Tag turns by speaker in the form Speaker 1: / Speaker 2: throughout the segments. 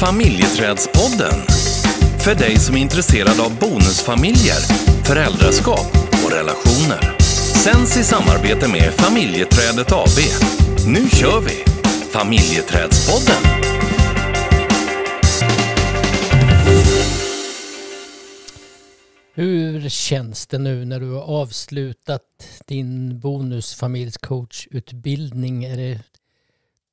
Speaker 1: Familjeträdspodden. För dig som är intresserad av bonusfamiljer, föräldraskap och relationer. Sänds i samarbete med Familjeträdet AB. Nu kör vi! Familjeträdspodden.
Speaker 2: Hur känns det nu när du har avslutat din bonusfamiljscoachutbildning? Är det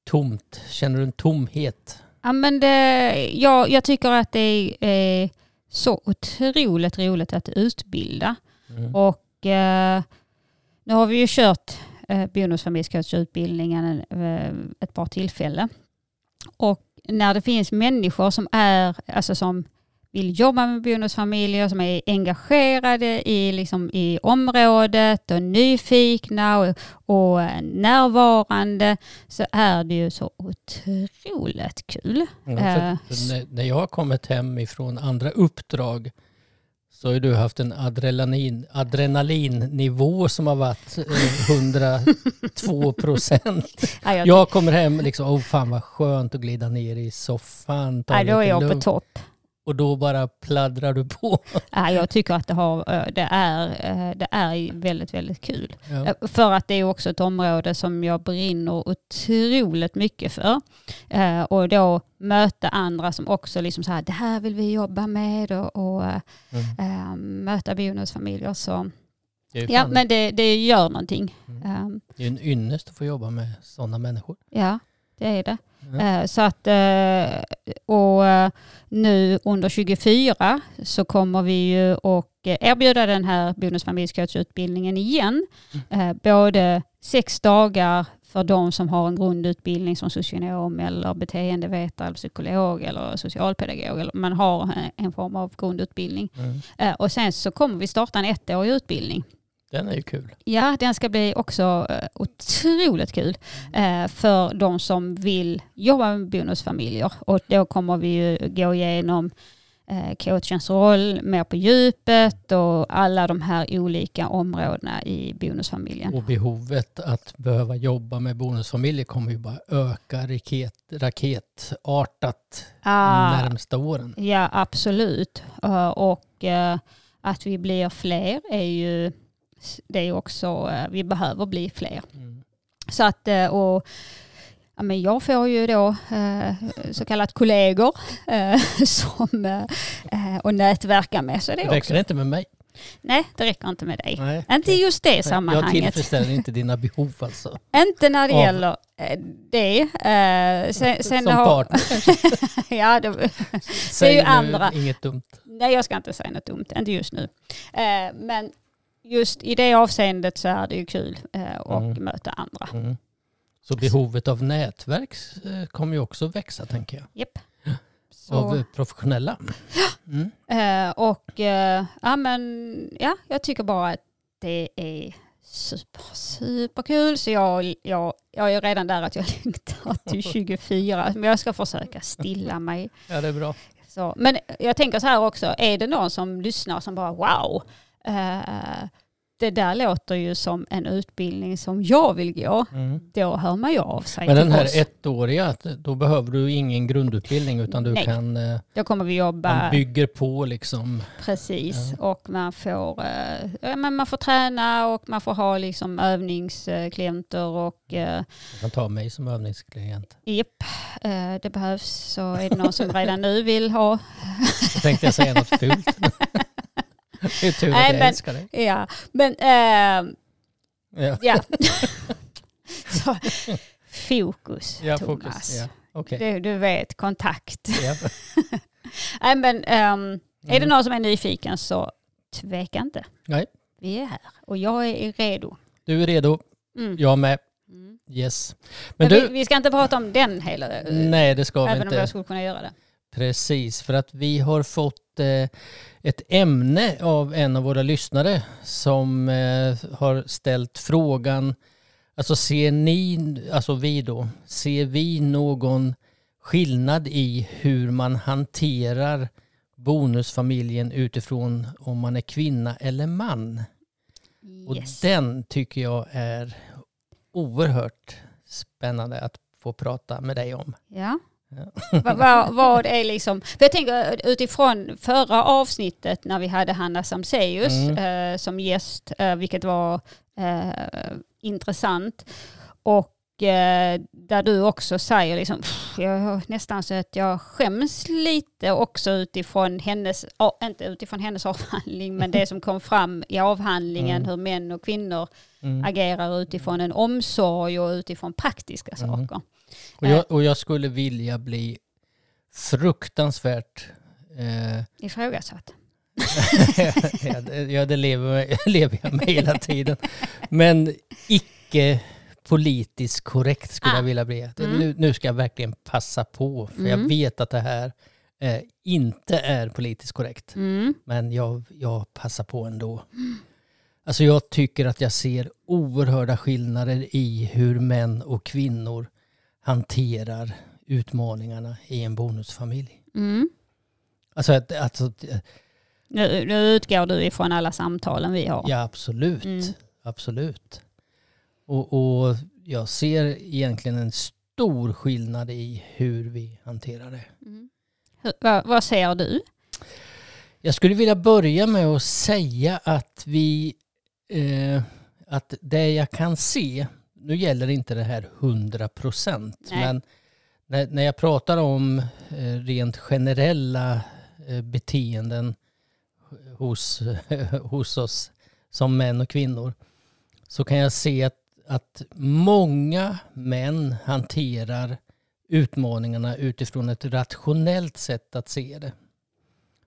Speaker 2: tomt? Känner du en tomhet?
Speaker 3: Ja, men det, jag, jag tycker att det är så otroligt roligt att utbilda.
Speaker 2: Mm.
Speaker 3: Och eh, nu har vi ju kört eh, bonusfamiljscoachutbildningen eh, ett par tillfällen. Och när det finns människor som är, alltså som vill jobba med bonusfamiljer, som är engagerade i, liksom, i området och nyfikna och, och närvarande så är det ju så otroligt kul.
Speaker 2: Ja,
Speaker 3: Eh,
Speaker 2: när, när jag har kommit hem ifrån andra uppdrag så har du haft en adrenalin, adrenalinnivå som har varit eh, 102 procent.
Speaker 3: ja, jag,
Speaker 2: kommer hem liksom, åh fan vad skönt att glida ner i soffan, ta
Speaker 3: ja, då är jag på
Speaker 2: lugnt.
Speaker 3: topp.
Speaker 2: Och då bara pladdrar du på.
Speaker 3: Ja, jag tycker att det, har, eh, det, är, eh, det är väldigt, väldigt kul.
Speaker 2: Ja.
Speaker 3: Eh, För att det är också ett område som jag brinner otroligt mycket för. Och då möta andra som också liksom så här, det här vill vi jobba med och, och
Speaker 2: Mm.
Speaker 3: möta bonusfamiljer. Så ja, men det, det gör någonting.
Speaker 2: Mm.
Speaker 3: Eh,
Speaker 2: det är en ynnest att få jobba med sådana människor.
Speaker 3: Ja, det är det. Eh, Så att, eh, och eh, nu under 24 så kommer vi ju att erbjuda den här bonusfamiljscoachutbildningen igen.
Speaker 2: Mm.
Speaker 3: Både sex dagar för de som har en grundutbildning som socionom eller beteendevetare, psykolog eller socialpedagog. Eller man har en- form av grundutbildning.
Speaker 2: Mm.
Speaker 3: Och sen så kommer vi starta en ettårig utbildning.
Speaker 2: Den är ju kul.
Speaker 3: Ja, den ska bli också eh, otroligt kul eh, för de som vill jobba med bonusfamiljer. Och då kommer vi ju gå igenom eh, coachens roll mer på djupet och alla de här olika områdena i bonusfamiljen.
Speaker 2: Och behovet att behöva jobba med bonusfamiljer kommer ju bara öka raket, raketartat
Speaker 3: Ah,
Speaker 2: närmsta åren.
Speaker 3: ja, absolut. Och att vi blir fler är ju det är också, eh, vi behöver bli fler.
Speaker 2: Mm.
Speaker 3: Så att, eh, och, ja, men jag får ju då eh, så kallat kollegor eh, som, eh, och nätverka med. Så det
Speaker 2: Det
Speaker 3: är
Speaker 2: räcker
Speaker 3: också,
Speaker 2: det inte med mig?
Speaker 3: nej, det räcker inte med dig.
Speaker 2: Nej.
Speaker 3: Inte i just det
Speaker 2: Jag
Speaker 3: sammanhanget.
Speaker 2: tillfredsställer inte dina behov alltså.
Speaker 3: Inte när det
Speaker 2: Av-
Speaker 3: gäller det. Eh, sen, sen
Speaker 2: Som
Speaker 3: har,
Speaker 2: partner.
Speaker 3: ja, det,
Speaker 2: Säg
Speaker 3: ju
Speaker 2: nu
Speaker 3: andra.
Speaker 2: inget dumt.
Speaker 3: nej, jag ska inte säga något dumt, inte just nu. Eh, men just i det avseendet så är det ju kul eh, att
Speaker 2: Mm.
Speaker 3: möta andra.
Speaker 2: Mm. Så behovet av nätverk eh, kommer ju också växa tänker jag. Av
Speaker 3: Så.
Speaker 2: eh, professionella. Mm.
Speaker 3: Eh, och eh, ja, men, ja, jag tycker bara att det är super, super kul. Så jag, jag, jag är redan där att jag längtar till 24. Men jag ska försöka stilla mig.
Speaker 2: Ja det är bra.
Speaker 3: Så, men jag tänker så här också, är det någon som lyssnar som bara wow, eh, det där låter ju som en utbildning som jag vill gå.
Speaker 2: Mm.
Speaker 3: Då hör man ju av sig
Speaker 2: Men den här
Speaker 3: oss.
Speaker 2: ettåriga, då behöver du ingen grundutbildning utan du
Speaker 3: Nej.
Speaker 2: kan, eh,
Speaker 3: Då kommer vi jobba...
Speaker 2: man bygger på liksom.
Speaker 3: Precis, och man får, eh, ja, men man får träna och man får ha liksom övningsklienter och
Speaker 2: Du kan ta mig som övningsklient.
Speaker 3: japp, det behövs. Så är det någon som redan nu vill ha.
Speaker 2: Så tänkte jag säga något fult. det är tur att
Speaker 3: Nej,
Speaker 2: jag
Speaker 3: men-
Speaker 2: älskar dig.
Speaker 3: Ja, men eh,
Speaker 2: Ja,
Speaker 3: ja. Så, fokus
Speaker 2: ja
Speaker 3: Thomas.
Speaker 2: fokus. Ja. Okej.
Speaker 3: Du, du vet, kontakt.
Speaker 2: Ja.
Speaker 3: Nej, men ehm, är det
Speaker 2: Mm.
Speaker 3: någon som är nyfiken så tveka inte.
Speaker 2: Nej.
Speaker 3: Vi är här och jag är redo.
Speaker 2: Du är redo,
Speaker 3: Mm.
Speaker 2: jag med.
Speaker 3: Mm.
Speaker 2: Yes.
Speaker 3: Men
Speaker 2: Men
Speaker 3: vi,
Speaker 2: du,
Speaker 3: vi ska inte prata om den hela,
Speaker 2: nej det ska vi
Speaker 3: även om
Speaker 2: inte.
Speaker 3: jag skulle kunna göra det.
Speaker 2: Precis, för att vi har fått eh, ett ämne av en av våra lyssnare som eh, har ställt frågan, alltså ser ni, alltså vi då, ser vi någon skillnad i hur man hanterar bonusfamiljen utifrån om man är kvinna eller man? Och
Speaker 3: Yes.
Speaker 2: den tycker jag är oerhört spännande att få prata med dig om.
Speaker 3: Ja. Vad, vad, vad är liksom... För jag tänker utifrån förra avsnittet när vi hade Hanna Samseus
Speaker 2: Mm.
Speaker 3: eh, som gäst, eh, vilket var eh, intressant. Och eh, där du också säger liksom, "Pff, jag nästan så att jag skäms lite också utifrån hennes, inte utifrån hennes avhandling, men det som kom fram i avhandlingen,
Speaker 2: Mm.
Speaker 3: hur män och kvinnor
Speaker 2: Mm.
Speaker 3: agerar utifrån en omsorg och utifrån praktiska
Speaker 2: Mm.
Speaker 3: saker.
Speaker 2: Och, jag, och jag skulle vilja bli fruktansvärt eh,
Speaker 3: Ifrågasatt.
Speaker 2: ja, det, lever, lever jag med hela tiden. Men icke politiskt korrekt skulle
Speaker 3: Ah.
Speaker 2: jag vilja bli.
Speaker 3: Mm.
Speaker 2: Nu, nu ska jag verkligen passa på, för jag
Speaker 3: Mm.
Speaker 2: vet att det här eh, inte är politiskt korrekt.
Speaker 3: Mm.
Speaker 2: Men jag, jag passar på ändå. Alltså jag tycker att jag ser oerhörda skillnader i hur män och kvinnor hanterar utmaningarna i en bonusfamilj.
Speaker 3: Mm.
Speaker 2: Alltså, att, alltså
Speaker 3: Nu, nu utgår du ifrån alla samtalen vi har.
Speaker 2: ja absolut.
Speaker 3: Mm.
Speaker 2: Absolut. Och, och jag ser egentligen en stor skillnad i hur vi hanterar det.
Speaker 3: Mm. Hur, vad, vad ser du?
Speaker 2: Jag skulle vilja börja med att säga att vi, eh, att det jag kan se, nu gäller inte det här 100 procent, men när, när jag pratar om eh, rent generella eh, beteenden hos, hos oss som män och kvinnor, så kan jag se att, att många män hanterar utmaningarna utifrån ett rationellt sätt att se det.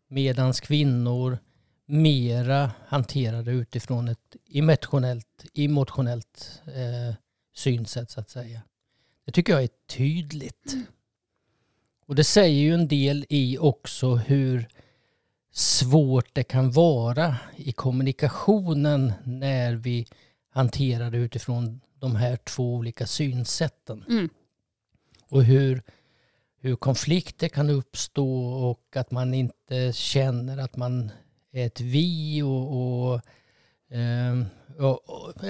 Speaker 2: Medan kvinnor mera hanterar det utifrån ett emotionellt, emotionellt eh, synsätt så att säga. Det tycker jag är tydligt. Och det säger ju en del i också hur svårt det kan vara i kommunikationen när vi hanterar det utifrån de här två olika synsätten.
Speaker 3: Mm.
Speaker 2: Och hur, hur konflikter kan uppstå och att man inte känner att man är ett vi och, och, och, och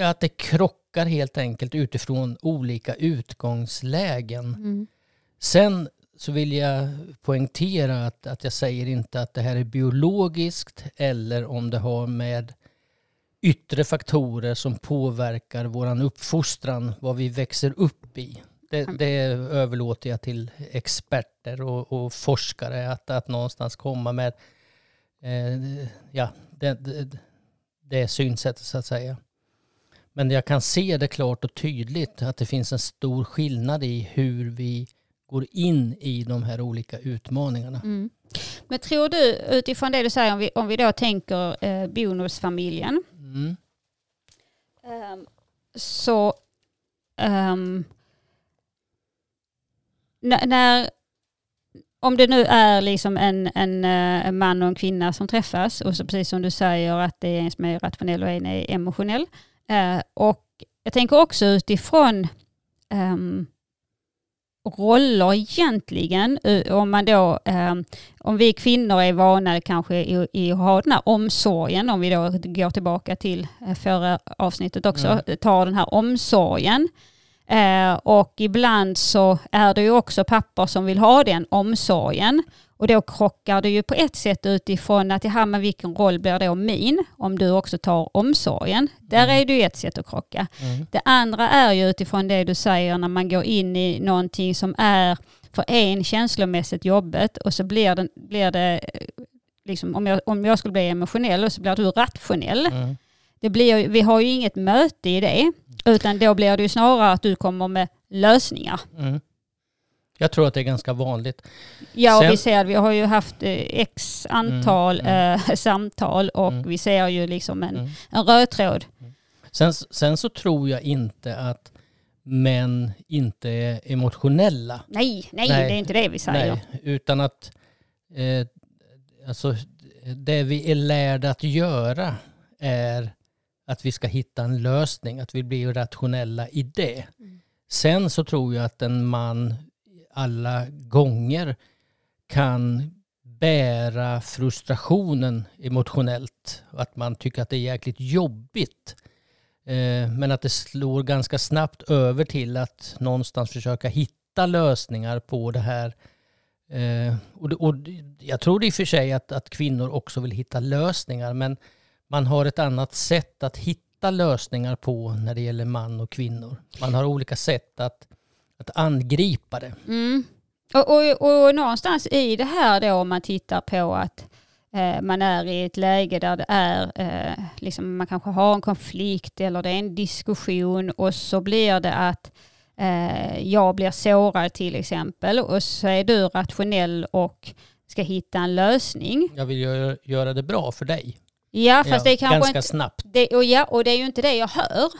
Speaker 2: att det krockar helt enkelt utifrån olika utgångslägen.
Speaker 3: Mm.
Speaker 2: Sen så vill jag poängtera att, att jag säger inte att det här är biologiskt eller om det har med yttre faktorer som påverkar våran uppfostran, vad vi växer upp i. Det,
Speaker 3: Mm.
Speaker 2: det överlåter jag till experter och, och forskare att, att någonstans komma med eh, ja, det, det, det synsättet så att säga. Men jag kan se det klart och tydligt att det finns en stor skillnad i hur vi går in i de här olika utmaningarna.
Speaker 3: Mm. Men tror du, utifrån det du säger, om vi, om vi då tänker eh, bonusfamiljen,
Speaker 2: Mm.
Speaker 3: ehm, så när, när, om det nu är liksom en, en, eh, en man och en kvinna som träffas och så precis som du säger att det är en som är rationell och en är emotionell. Eh, och jag tänker också utifrån ehm, roller egentligen, om man då, ehm, om vi kvinnor är vana kanske i, i att ha den här omsorgen, om vi då går tillbaka till eh, förra avsnittet också,
Speaker 2: Mm.
Speaker 3: tar den här omsorgen. Eh, och ibland så är det ju också pappor som vill ha den omsorgen. Och då krockar det ju på ett sätt utifrån att, ja men vilken roll blir då min om du också tar omsorgen? Där
Speaker 2: Mm.
Speaker 3: är det ju ett sätt att krocka.
Speaker 2: Mm.
Speaker 3: Det andra är ju utifrån det du säger när man går in i någonting som är för en känslomässigt jobbet och så blir det, blir det eh, liksom, om, jag, om jag skulle bli emotionell och så blir du rationell.
Speaker 2: Mm.
Speaker 3: Det blir, vi har ju inget möte i det utan då blir det ju snarare att du kommer med lösningar.
Speaker 2: Mm. Jag tror att det är ganska vanligt.
Speaker 3: Ja, och
Speaker 2: Sen-
Speaker 3: vi ser, vi har ju haft eh, x antal
Speaker 2: Mm,
Speaker 3: Eh, samtal och
Speaker 2: Mm.
Speaker 3: vi ser ju liksom en,
Speaker 2: Mm.
Speaker 3: en röd tråd.
Speaker 2: Sen, sen så tror jag inte att män inte är emotionella.
Speaker 3: Nej, nej,
Speaker 2: Nej,
Speaker 3: det är inte det vi säger.
Speaker 2: Nej, utan att eh, alltså, det vi är lärda att göra är att vi ska hitta en lösning, att vi blir rationella i det.
Speaker 3: Mm.
Speaker 2: Sen så tror jag att en man alla gånger kan bära frustrationen emotionellt. Att man tycker att det är jäkligt jobbigt. Eh, men att det slår ganska snabbt över till att någonstans försöka hitta lösningar på det här. Eh, och, och jag tror i och för sig att, att kvinnor också vill hitta lösningar men man har ett annat sätt att hitta lösningar på när det gäller man och kvinnor. Man har olika sätt att, att angripa det.
Speaker 3: Mm. Och, och, och någonstans i det här då om man tittar på att eh, man är i ett läge där det är, eh, liksom man kanske har en konflikt eller det är en diskussion och så blir det att eh, jag blir sårad till exempel och så är du rationell och ska hitta en lösning.
Speaker 2: Jag vill göra, göra det bra för dig.
Speaker 3: Ja, fast
Speaker 2: ja,
Speaker 3: det är kanske
Speaker 2: ganska
Speaker 3: inte...
Speaker 2: snabbt.
Speaker 3: Det, och, ja, och det är ju inte det jag hör.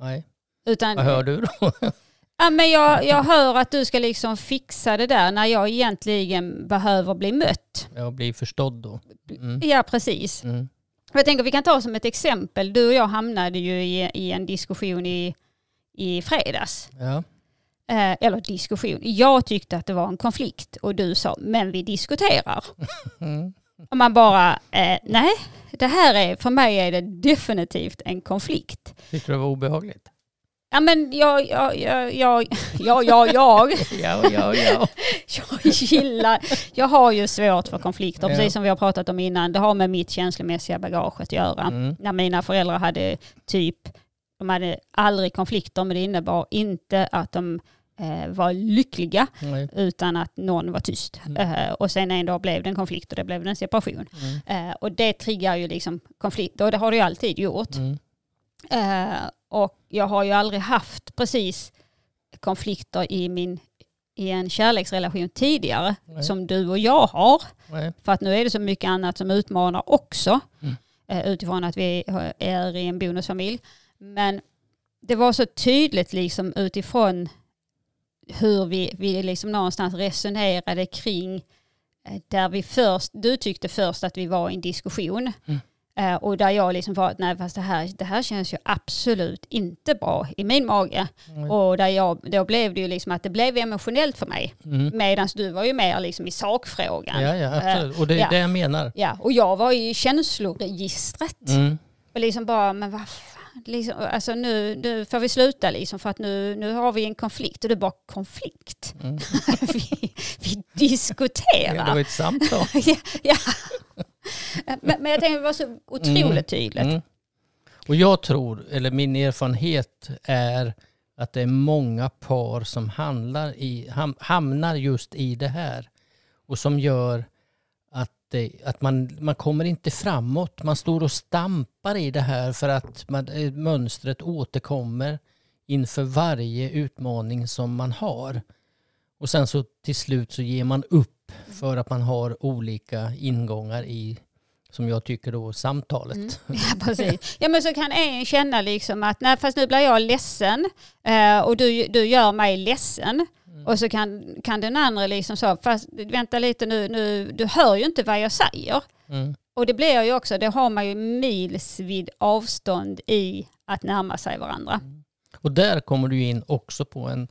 Speaker 2: Nej.
Speaker 3: Utan,
Speaker 2: Vad hör du då?
Speaker 3: Ja, men jag, jag hör att du ska liksom fixa det där när jag egentligen behöver bli mött.
Speaker 2: Jag blir förstådd då. Mm.
Speaker 3: Ja, precis.
Speaker 2: Mm.
Speaker 3: Jag tänker vi kan ta som ett exempel. Du och jag hamnade ju i, i en diskussion i, i fredags.
Speaker 2: Ja.
Speaker 3: Eh, eller diskussion. Jag tyckte att det var en konflikt och du sa men vi diskuterar.
Speaker 2: Mm.
Speaker 3: Och man bara eh, nej, det här är för mig är det definitivt en konflikt.
Speaker 2: Tyckte du det var obehagligt?
Speaker 3: Ja men jag, jag, jag, jag, jag, jag, jag,
Speaker 2: Ja, ja, ja.
Speaker 3: jag gillar, jag har ju svårt för konflikter, precis som vi har pratat om innan. Det har med mitt känslomässiga bagage att göra.
Speaker 2: Mm.
Speaker 3: När mina föräldrar hade typ, de hade aldrig konflikter, men det innebar inte att de var lyckliga,
Speaker 2: Nej.
Speaker 3: utan att någon var tyst.
Speaker 2: Mm.
Speaker 3: Eh, och sen en dag blev det en konflikt och det blev en separation.
Speaker 2: Mm.
Speaker 3: Eh, och det triggar ju liksom konflikt, och det har det ju alltid gjort.
Speaker 2: Mm.
Speaker 3: Eh, och jag har ju aldrig haft precis konflikter i, min, i en kärleksrelation tidigare
Speaker 2: Nej.
Speaker 3: som du och jag har.
Speaker 2: Nej.
Speaker 3: För att nu är det så mycket annat som utmanar också
Speaker 2: Mm.
Speaker 3: eh, utifrån att vi är i en bonusfamilj. Men det var så tydligt liksom utifrån hur vi, vi liksom någonstans resonerade kring eh, där vi först, du tyckte först att vi var i en diskussion
Speaker 2: Mm.
Speaker 3: eh, och där jag liksom var, nej fast det här, det här känns ju absolut inte bra i min mage.
Speaker 2: Nej.
Speaker 3: Och där jag, då blev det ju liksom att det blev emotionellt för mig.
Speaker 2: Mm.
Speaker 3: Medan du var ju mer liksom i sakfrågan.
Speaker 2: Ja, ja, absolut. Och det är
Speaker 3: ja.
Speaker 2: det jag menar.
Speaker 3: Ja, och jag var i känsloregistret.
Speaker 2: Mm.
Speaker 3: Och liksom bara, men vad fan, liksom, alltså nu, nu får vi sluta liksom för att nu, nu har vi en konflikt och det är bara konflikt.
Speaker 2: Mm.
Speaker 3: vi, vi
Speaker 2: Ja, det
Speaker 3: diskuterar.
Speaker 2: var ett samtal.
Speaker 3: ja, ja. Men, men jag tänker det var så otroligt
Speaker 2: Mm.
Speaker 3: tydligt.
Speaker 2: Mm. Och jag tror, eller min erfarenhet är att det är många par som handlar i, ham, hamnar just i det här. Och som gör att, det, att man, man kommer inte framåt. Man står och stampar i det här för att man, eh, mönstret återkommer inför varje utmaning som man har. Och sen så till slut så ger man upp för att man har olika ingångar i, som jag tycker då, samtalet.
Speaker 3: Mm. Ja, precis. Ja, men så kan en känna liksom att nej, fast nu blir jag ledsen eh, och du, du gör mig ledsen.
Speaker 2: Mm.
Speaker 3: Och så kan, kan den andra liksom så, fast vänta lite nu, nu, du hör ju inte vad jag säger.
Speaker 2: Mm.
Speaker 3: Och det blir ju också, det har man ju mils vid avstånd i att närma sig varandra.
Speaker 2: Och där kommer du in också på en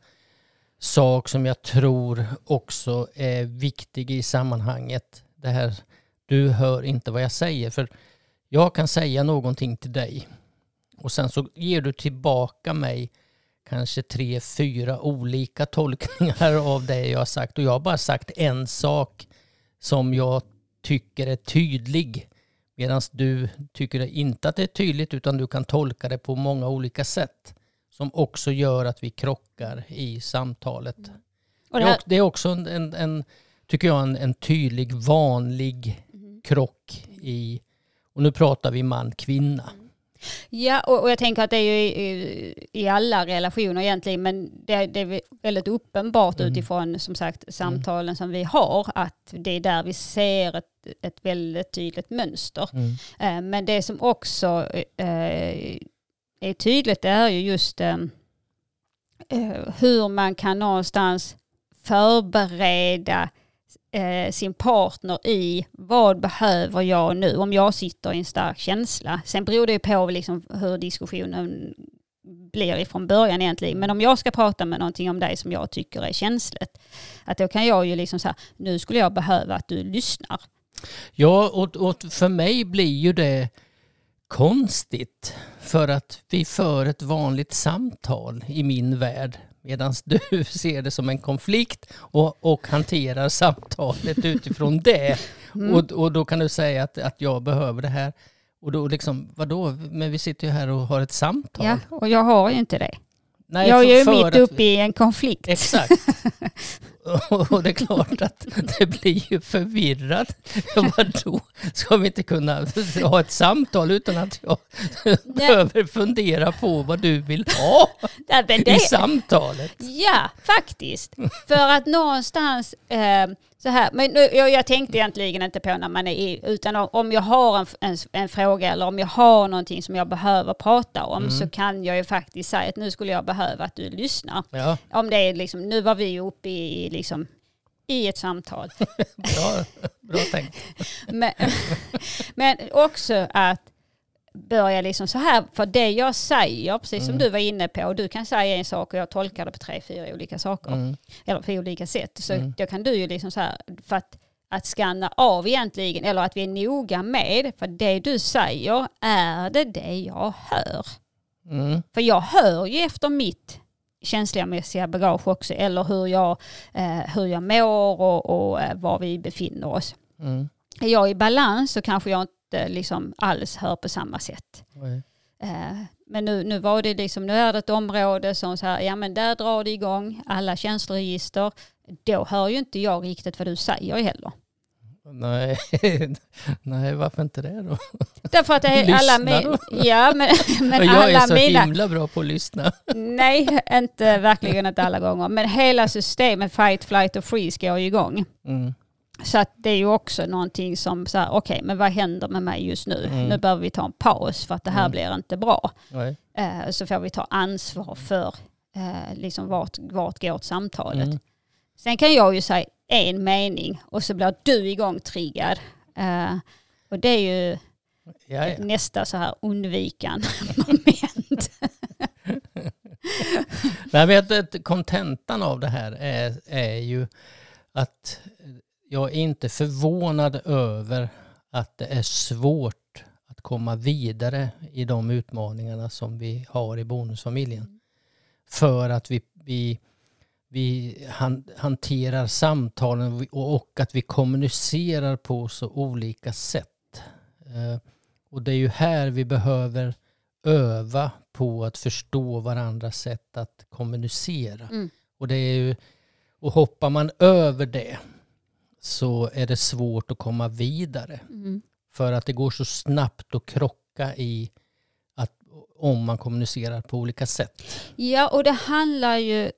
Speaker 2: sak som jag tror också är viktig i sammanhanget. Det här, du hör inte vad jag säger. För jag kan säga någonting till dig och sen så ger du tillbaka mig kanske tre, fyra olika tolkningar av det jag har sagt. Och jag har bara sagt en sak som jag tycker är tydlig. Medan du tycker inte att det är tydligt utan du kan tolka det på många olika sätt. Som också gör att vi krockar i samtalet.
Speaker 3: Och
Speaker 2: Det
Speaker 3: det
Speaker 2: är,
Speaker 3: här,
Speaker 2: det är också en, en, en tycker jag, en, en tydlig vanlig krock i, och nu pratar vi man-kvinna.
Speaker 3: Ja, och, och jag tänker att det är ju i, i alla relationer egentligen, men det, det är väldigt uppenbart
Speaker 2: Mm.
Speaker 3: utifrån som sagt samtalen som vi har, att det är där vi ser ett, ett väldigt tydligt mönster.
Speaker 2: Mm.
Speaker 3: Eh, Men det som också eh, är tydligt det är ju just eh, eh, hur man kan någonstans förbereda eh, sin partner i vad behöver jag nu om jag sitter i en stark känsla. Sen beror det ju på liksom hur diskussionen blir ifrån början egentligen. Men om jag ska prata med någonting om dig som jag tycker är känsligt, att då kan jag ju liksom säga, nu skulle jag behöva att du lyssnar.
Speaker 2: Ja, och, och för mig blir ju det konstigt för att vi för ett vanligt samtal i min värld Medan du ser det som en konflikt och, och hanterar samtalet utifrån det.
Speaker 3: Mm.
Speaker 2: Och, och då kan du säga att, att jag behöver det här. Och då liksom, vadå? Men vi sitter ju här och har ett samtal.
Speaker 3: Ja, och jag har ju inte det.
Speaker 2: Nej,
Speaker 3: jag är ju mitt uppe i en konflikt.
Speaker 2: Exakt. Och det är klart att det blir ju förvirrat. Vadå? Ska vi inte kunna ha ett samtal utan att jag behöver fundera på vad du vill ha
Speaker 3: men
Speaker 2: i
Speaker 3: det,
Speaker 2: samtalet?
Speaker 3: ja, faktiskt. För att någonstans eh, så här, men nu, jag, jag tänkte egentligen inte på när man är i, utan om- jag har en, en, en fråga eller om jag har någonting som jag behöver prata om så kan jag ju faktiskt säga att nu skulle jag behöva att du lyssnar.
Speaker 2: Ja,
Speaker 3: Om det är liksom, nu var vi uppe i, liksom, i ett samtal.
Speaker 2: bra, bra tänkt.
Speaker 3: Men, men också att börja liksom så här, för det jag säger, precis som du var inne på, och du kan säga en sak och jag tolkar det på tre, fyra olika saker.
Speaker 2: Mm.
Speaker 3: Eller på olika sätt. Så
Speaker 2: Mm.
Speaker 3: då kan du ju liksom så här, för att, att skanna av egentligen, eller att vi är noga med, för det du säger, är det det jag hör?
Speaker 2: Mm.
Speaker 3: För jag hör ju efter mitt känslomässiga bagage också, eller hur jag, eh, hur jag mår och, och eh, var vi befinner oss.
Speaker 2: Mm.
Speaker 3: Är jag i balans så kanske jag inte liksom alls hör på samma sätt. Eh, Men nu, nu var det liksom, nu är det ett område som så här, ja men där drar det igång alla känsloregister. Då hör ju inte jag riktigt vad du säger heller.
Speaker 2: Nej. Nej, varför inte det då?
Speaker 3: Därför att det är alla
Speaker 2: Lyssna
Speaker 3: min,
Speaker 2: då.
Speaker 3: ja men, men
Speaker 2: jag är
Speaker 3: alla
Speaker 2: så
Speaker 3: mina,
Speaker 2: himla bra på att lyssna.
Speaker 3: nej inte verkligen inte alla gånger, men hela systemet fight, flight och freeze går ju igång.
Speaker 2: Mm.
Speaker 3: Så att det är ju också någonting som okej men vad händer med mig just nu?
Speaker 2: Mm.
Speaker 3: Nu behöver vi ta en paus för att det här
Speaker 2: Mm.
Speaker 3: blir inte bra. Eh, så får vi ta ansvar för eh, liksom vart, vart går samtalet.
Speaker 2: Mm.
Speaker 3: Sen kan jag ju säga en mening och så blir du igång triggad. Eh, och det är ju
Speaker 2: Ja, ja.
Speaker 3: nästa så här undvikan moment.
Speaker 2: Nej, men kontentan av det här är, är ju att jag är inte förvånad över att det är svårt att komma vidare i de utmaningarna som vi har i bonusfamiljen. För att vi, vi, vi han, hanterar samtalen och att vi kommunicerar på så olika sätt. Eh, och det är ju här vi behöver öva på att förstå varandras sätt att kommunicera.
Speaker 3: Mm.
Speaker 2: Och, det är ju, och hoppar man över det så är det svårt att komma vidare.
Speaker 3: Mm.
Speaker 2: För att det går så snabbt att krocka i att, om man kommunicerar på olika sätt.
Speaker 3: Ja, och det handlar ju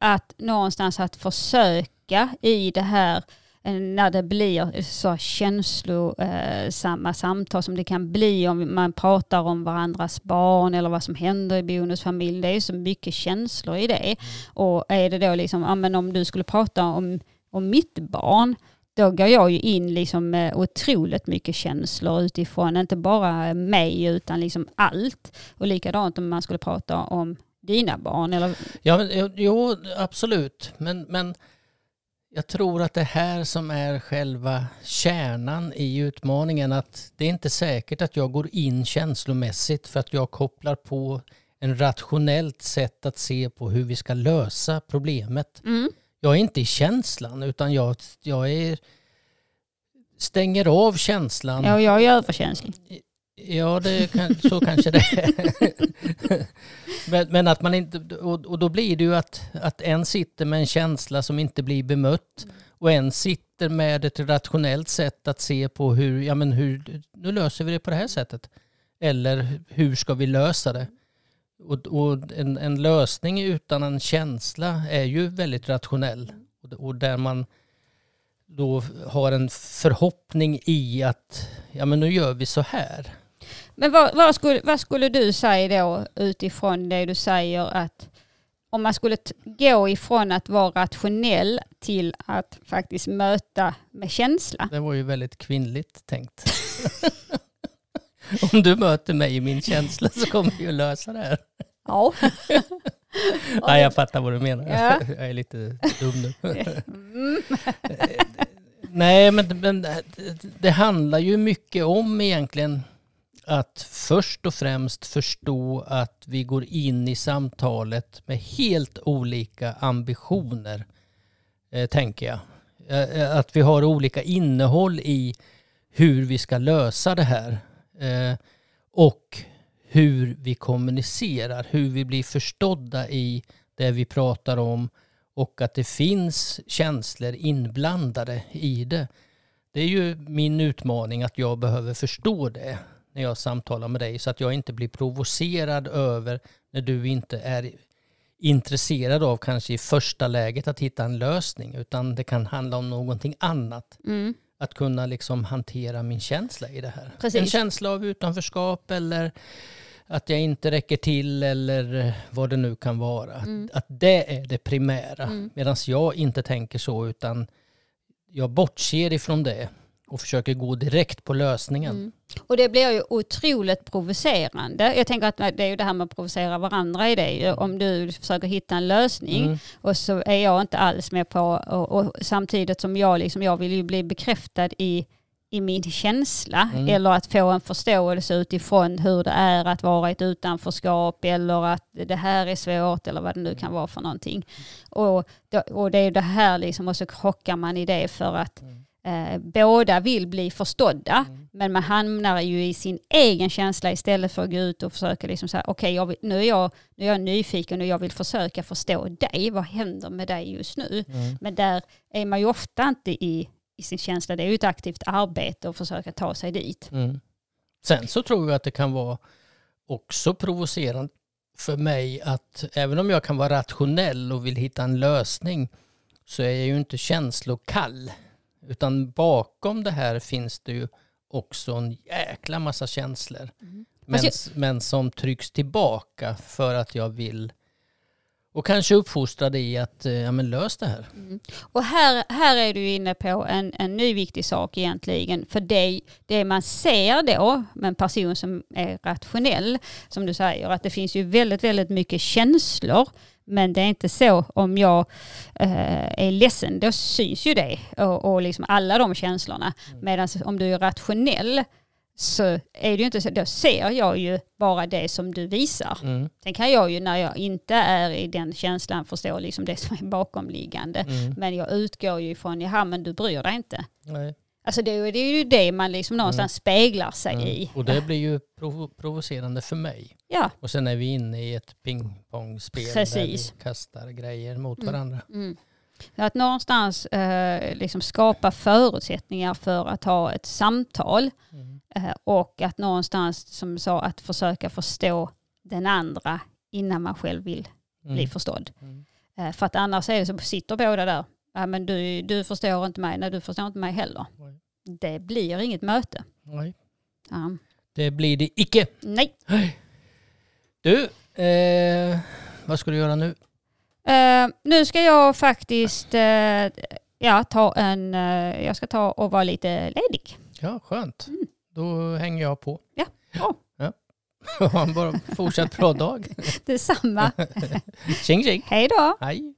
Speaker 3: att någonstans att försöka i det här eh, när det blir så känslosamma samtal som det kan bli om man pratar om varandras barn eller vad som händer i bonusfamilj. Det är så mycket känslor i det. Och är det då liksom, ja men om du skulle prata om, om mitt barn, då går jag ju in liksom med otroligt mycket känslor utifrån, inte bara mig utan liksom allt. Och likadant om man skulle prata om dina barn. Eller,
Speaker 2: Ja, men, jo, absolut. Men, men jag tror att det här som är själva kärnan i utmaningen. Att det är inte säkert att jag går in känslomässigt för att jag kopplar på en rationellt sätt att se på hur vi ska lösa problemet.
Speaker 3: mm,
Speaker 2: Jag är inte i känslan utan jag, jag är, stänger av känslan.
Speaker 3: ja, jag är överkänslig.
Speaker 2: Ja, det kan, så kanske det är. men, men att man inte, och, och då blir det ju att, att en sitter med en känsla som inte blir bemött och en sitter med ett rationellt sätt att se på hur, ja men hur, nu löser vi det på det här sättet. Eller hur ska vi lösa det? Och, och en, en lösning utan en känsla är ju väldigt rationell. Och, och där man då har en förhoppning i att ja men nu gör vi så här.
Speaker 3: Men vad, vad, skulle, vad skulle du säga då utifrån det du säger att om man skulle gå ifrån att vara rationell till att faktiskt möta med känsla?
Speaker 2: Det var ju väldigt kvinnligt tänkt. Om du möter mig i min känsla så kommer vi att lösa det här.
Speaker 3: Ja.
Speaker 2: Nej, jag fattar vad du menar.
Speaker 3: Ja.
Speaker 2: Jag är lite dum nu.
Speaker 3: Mm.
Speaker 2: Nej, men, men det, handlar ju mycket om egentligen att först och främst förstå att vi går in i samtalet med helt olika ambitioner, eh, tänker jag. Eh, att vi har olika innehåll i hur vi ska lösa det här. Eh, och hur vi kommunicerar, hur vi blir förstådda i det vi pratar om och att det finns känslor inblandade i det. Det är ju min utmaning att jag behöver förstå det när jag samtalar med dig så att jag inte blir provocerad över när du inte är intresserad av kanske i första läget att hitta en lösning utan det kan handla om någonting annat.
Speaker 3: Mm.
Speaker 2: Att kunna liksom hantera min känsla i det här.
Speaker 3: Precis.
Speaker 2: En känsla av utanförskap eller att jag inte räcker till eller vad det nu kan vara.
Speaker 3: Mm.
Speaker 2: Att, att det är det primära.
Speaker 3: Mm.
Speaker 2: Medan jag inte tänker så utan jag bortser ifrån det och försöker gå direkt på lösningen.
Speaker 3: Mm. Och det blir ju otroligt provocerande. Jag tänker att det är ju det här med att provocera varandra i det. ju. Om du försöker hitta en lösning
Speaker 2: Mm.
Speaker 3: och så är jag inte alls med på, och, och samtidigt som jag, liksom, jag vill ju bli bekräftad i, i min känsla
Speaker 2: Mm.
Speaker 3: eller att få en förståelse utifrån hur det är att vara i ett utanförskap eller att det här är svårt eller vad det nu kan vara för någonting. Och, och det är ju det här liksom och så krockar man i det för att eh, båda vill bli förstådda men man hamnar ju i sin egen känsla istället för att gå ut och försöka liksom säga okej vill- nu, är jag, nu är jag nyfiken och jag vill försöka förstå dig, vad händer med dig just nu?
Speaker 2: Mm.
Speaker 3: Men där är man ju ofta inte i, i sin känsla, det är ju ett aktivt arbete att försöka ta sig dit.
Speaker 2: Mm. Sen så tror jag att det kan vara också provocerande för mig att även om jag kan vara rationell och vill hitta en lösning så är jag ju inte känslokall. Utan bakom det här finns det ju också en jäkla massa känslor. Men,
Speaker 3: Fast
Speaker 2: men som trycks tillbaka för att jag vill och kanske uppfostrad i att eh, ja, men lös det här.
Speaker 3: Och här, här är du inne på en, en ny viktig sak egentligen. För det, det man ser då med en person som är rationell, som du säger, att det finns ju väldigt, väldigt mycket känslor. Men det är inte så om jag eh, är ledsen, då syns ju det och, och liksom alla de känslorna. Medan om du är rationell så är det ju inte så, då ser jag ju bara det som du visar.
Speaker 2: Mm.
Speaker 3: Sen kan jag ju när jag inte är i den känslan förstå liksom det som är bakomliggande.
Speaker 2: Mm.
Speaker 3: Men jag utgår ju ifrån, jaha men du bryr dig inte.
Speaker 2: Nej.
Speaker 3: Alltså det, det är ju det man liksom någonstans speglar sig
Speaker 2: Mm.
Speaker 3: i.
Speaker 2: Och det blir ju provo- provocerande för mig.
Speaker 3: Ja.
Speaker 2: Och sen är vi inne i ett pingpongspel där vi kastar grejer mot
Speaker 3: Mm.
Speaker 2: varandra.
Speaker 3: Mm. Att någonstans eh, liksom skapa förutsättningar för att ha ett samtal
Speaker 2: Mm.
Speaker 3: eh, och att någonstans, som sa, att försöka förstå den andra innan man själv vill bli
Speaker 2: Mm.
Speaker 3: förstådd.
Speaker 2: Mm.
Speaker 3: Eh, för att annars är det så sitter båda där. Ja, men du, du förstår inte mig, nej du förstår inte mig heller.
Speaker 2: Nej.
Speaker 3: Det blir inget möte.
Speaker 2: Nej,
Speaker 3: Ja.
Speaker 2: det blir det icke.
Speaker 3: Nej.
Speaker 2: Du, eh, vad ska du göra nu?
Speaker 3: Eh, nu ska jag faktiskt eh, ja, ta en, eh, jag ska ta och vara lite ledig.
Speaker 2: Ja, skönt.
Speaker 3: Mm.
Speaker 2: Då hänger jag på.
Speaker 3: Ja, bra.
Speaker 2: Ha en bara fortsatt bra dag.
Speaker 3: Detsamma.
Speaker 2: Tjing tjing.
Speaker 3: Hej då.
Speaker 2: Hej.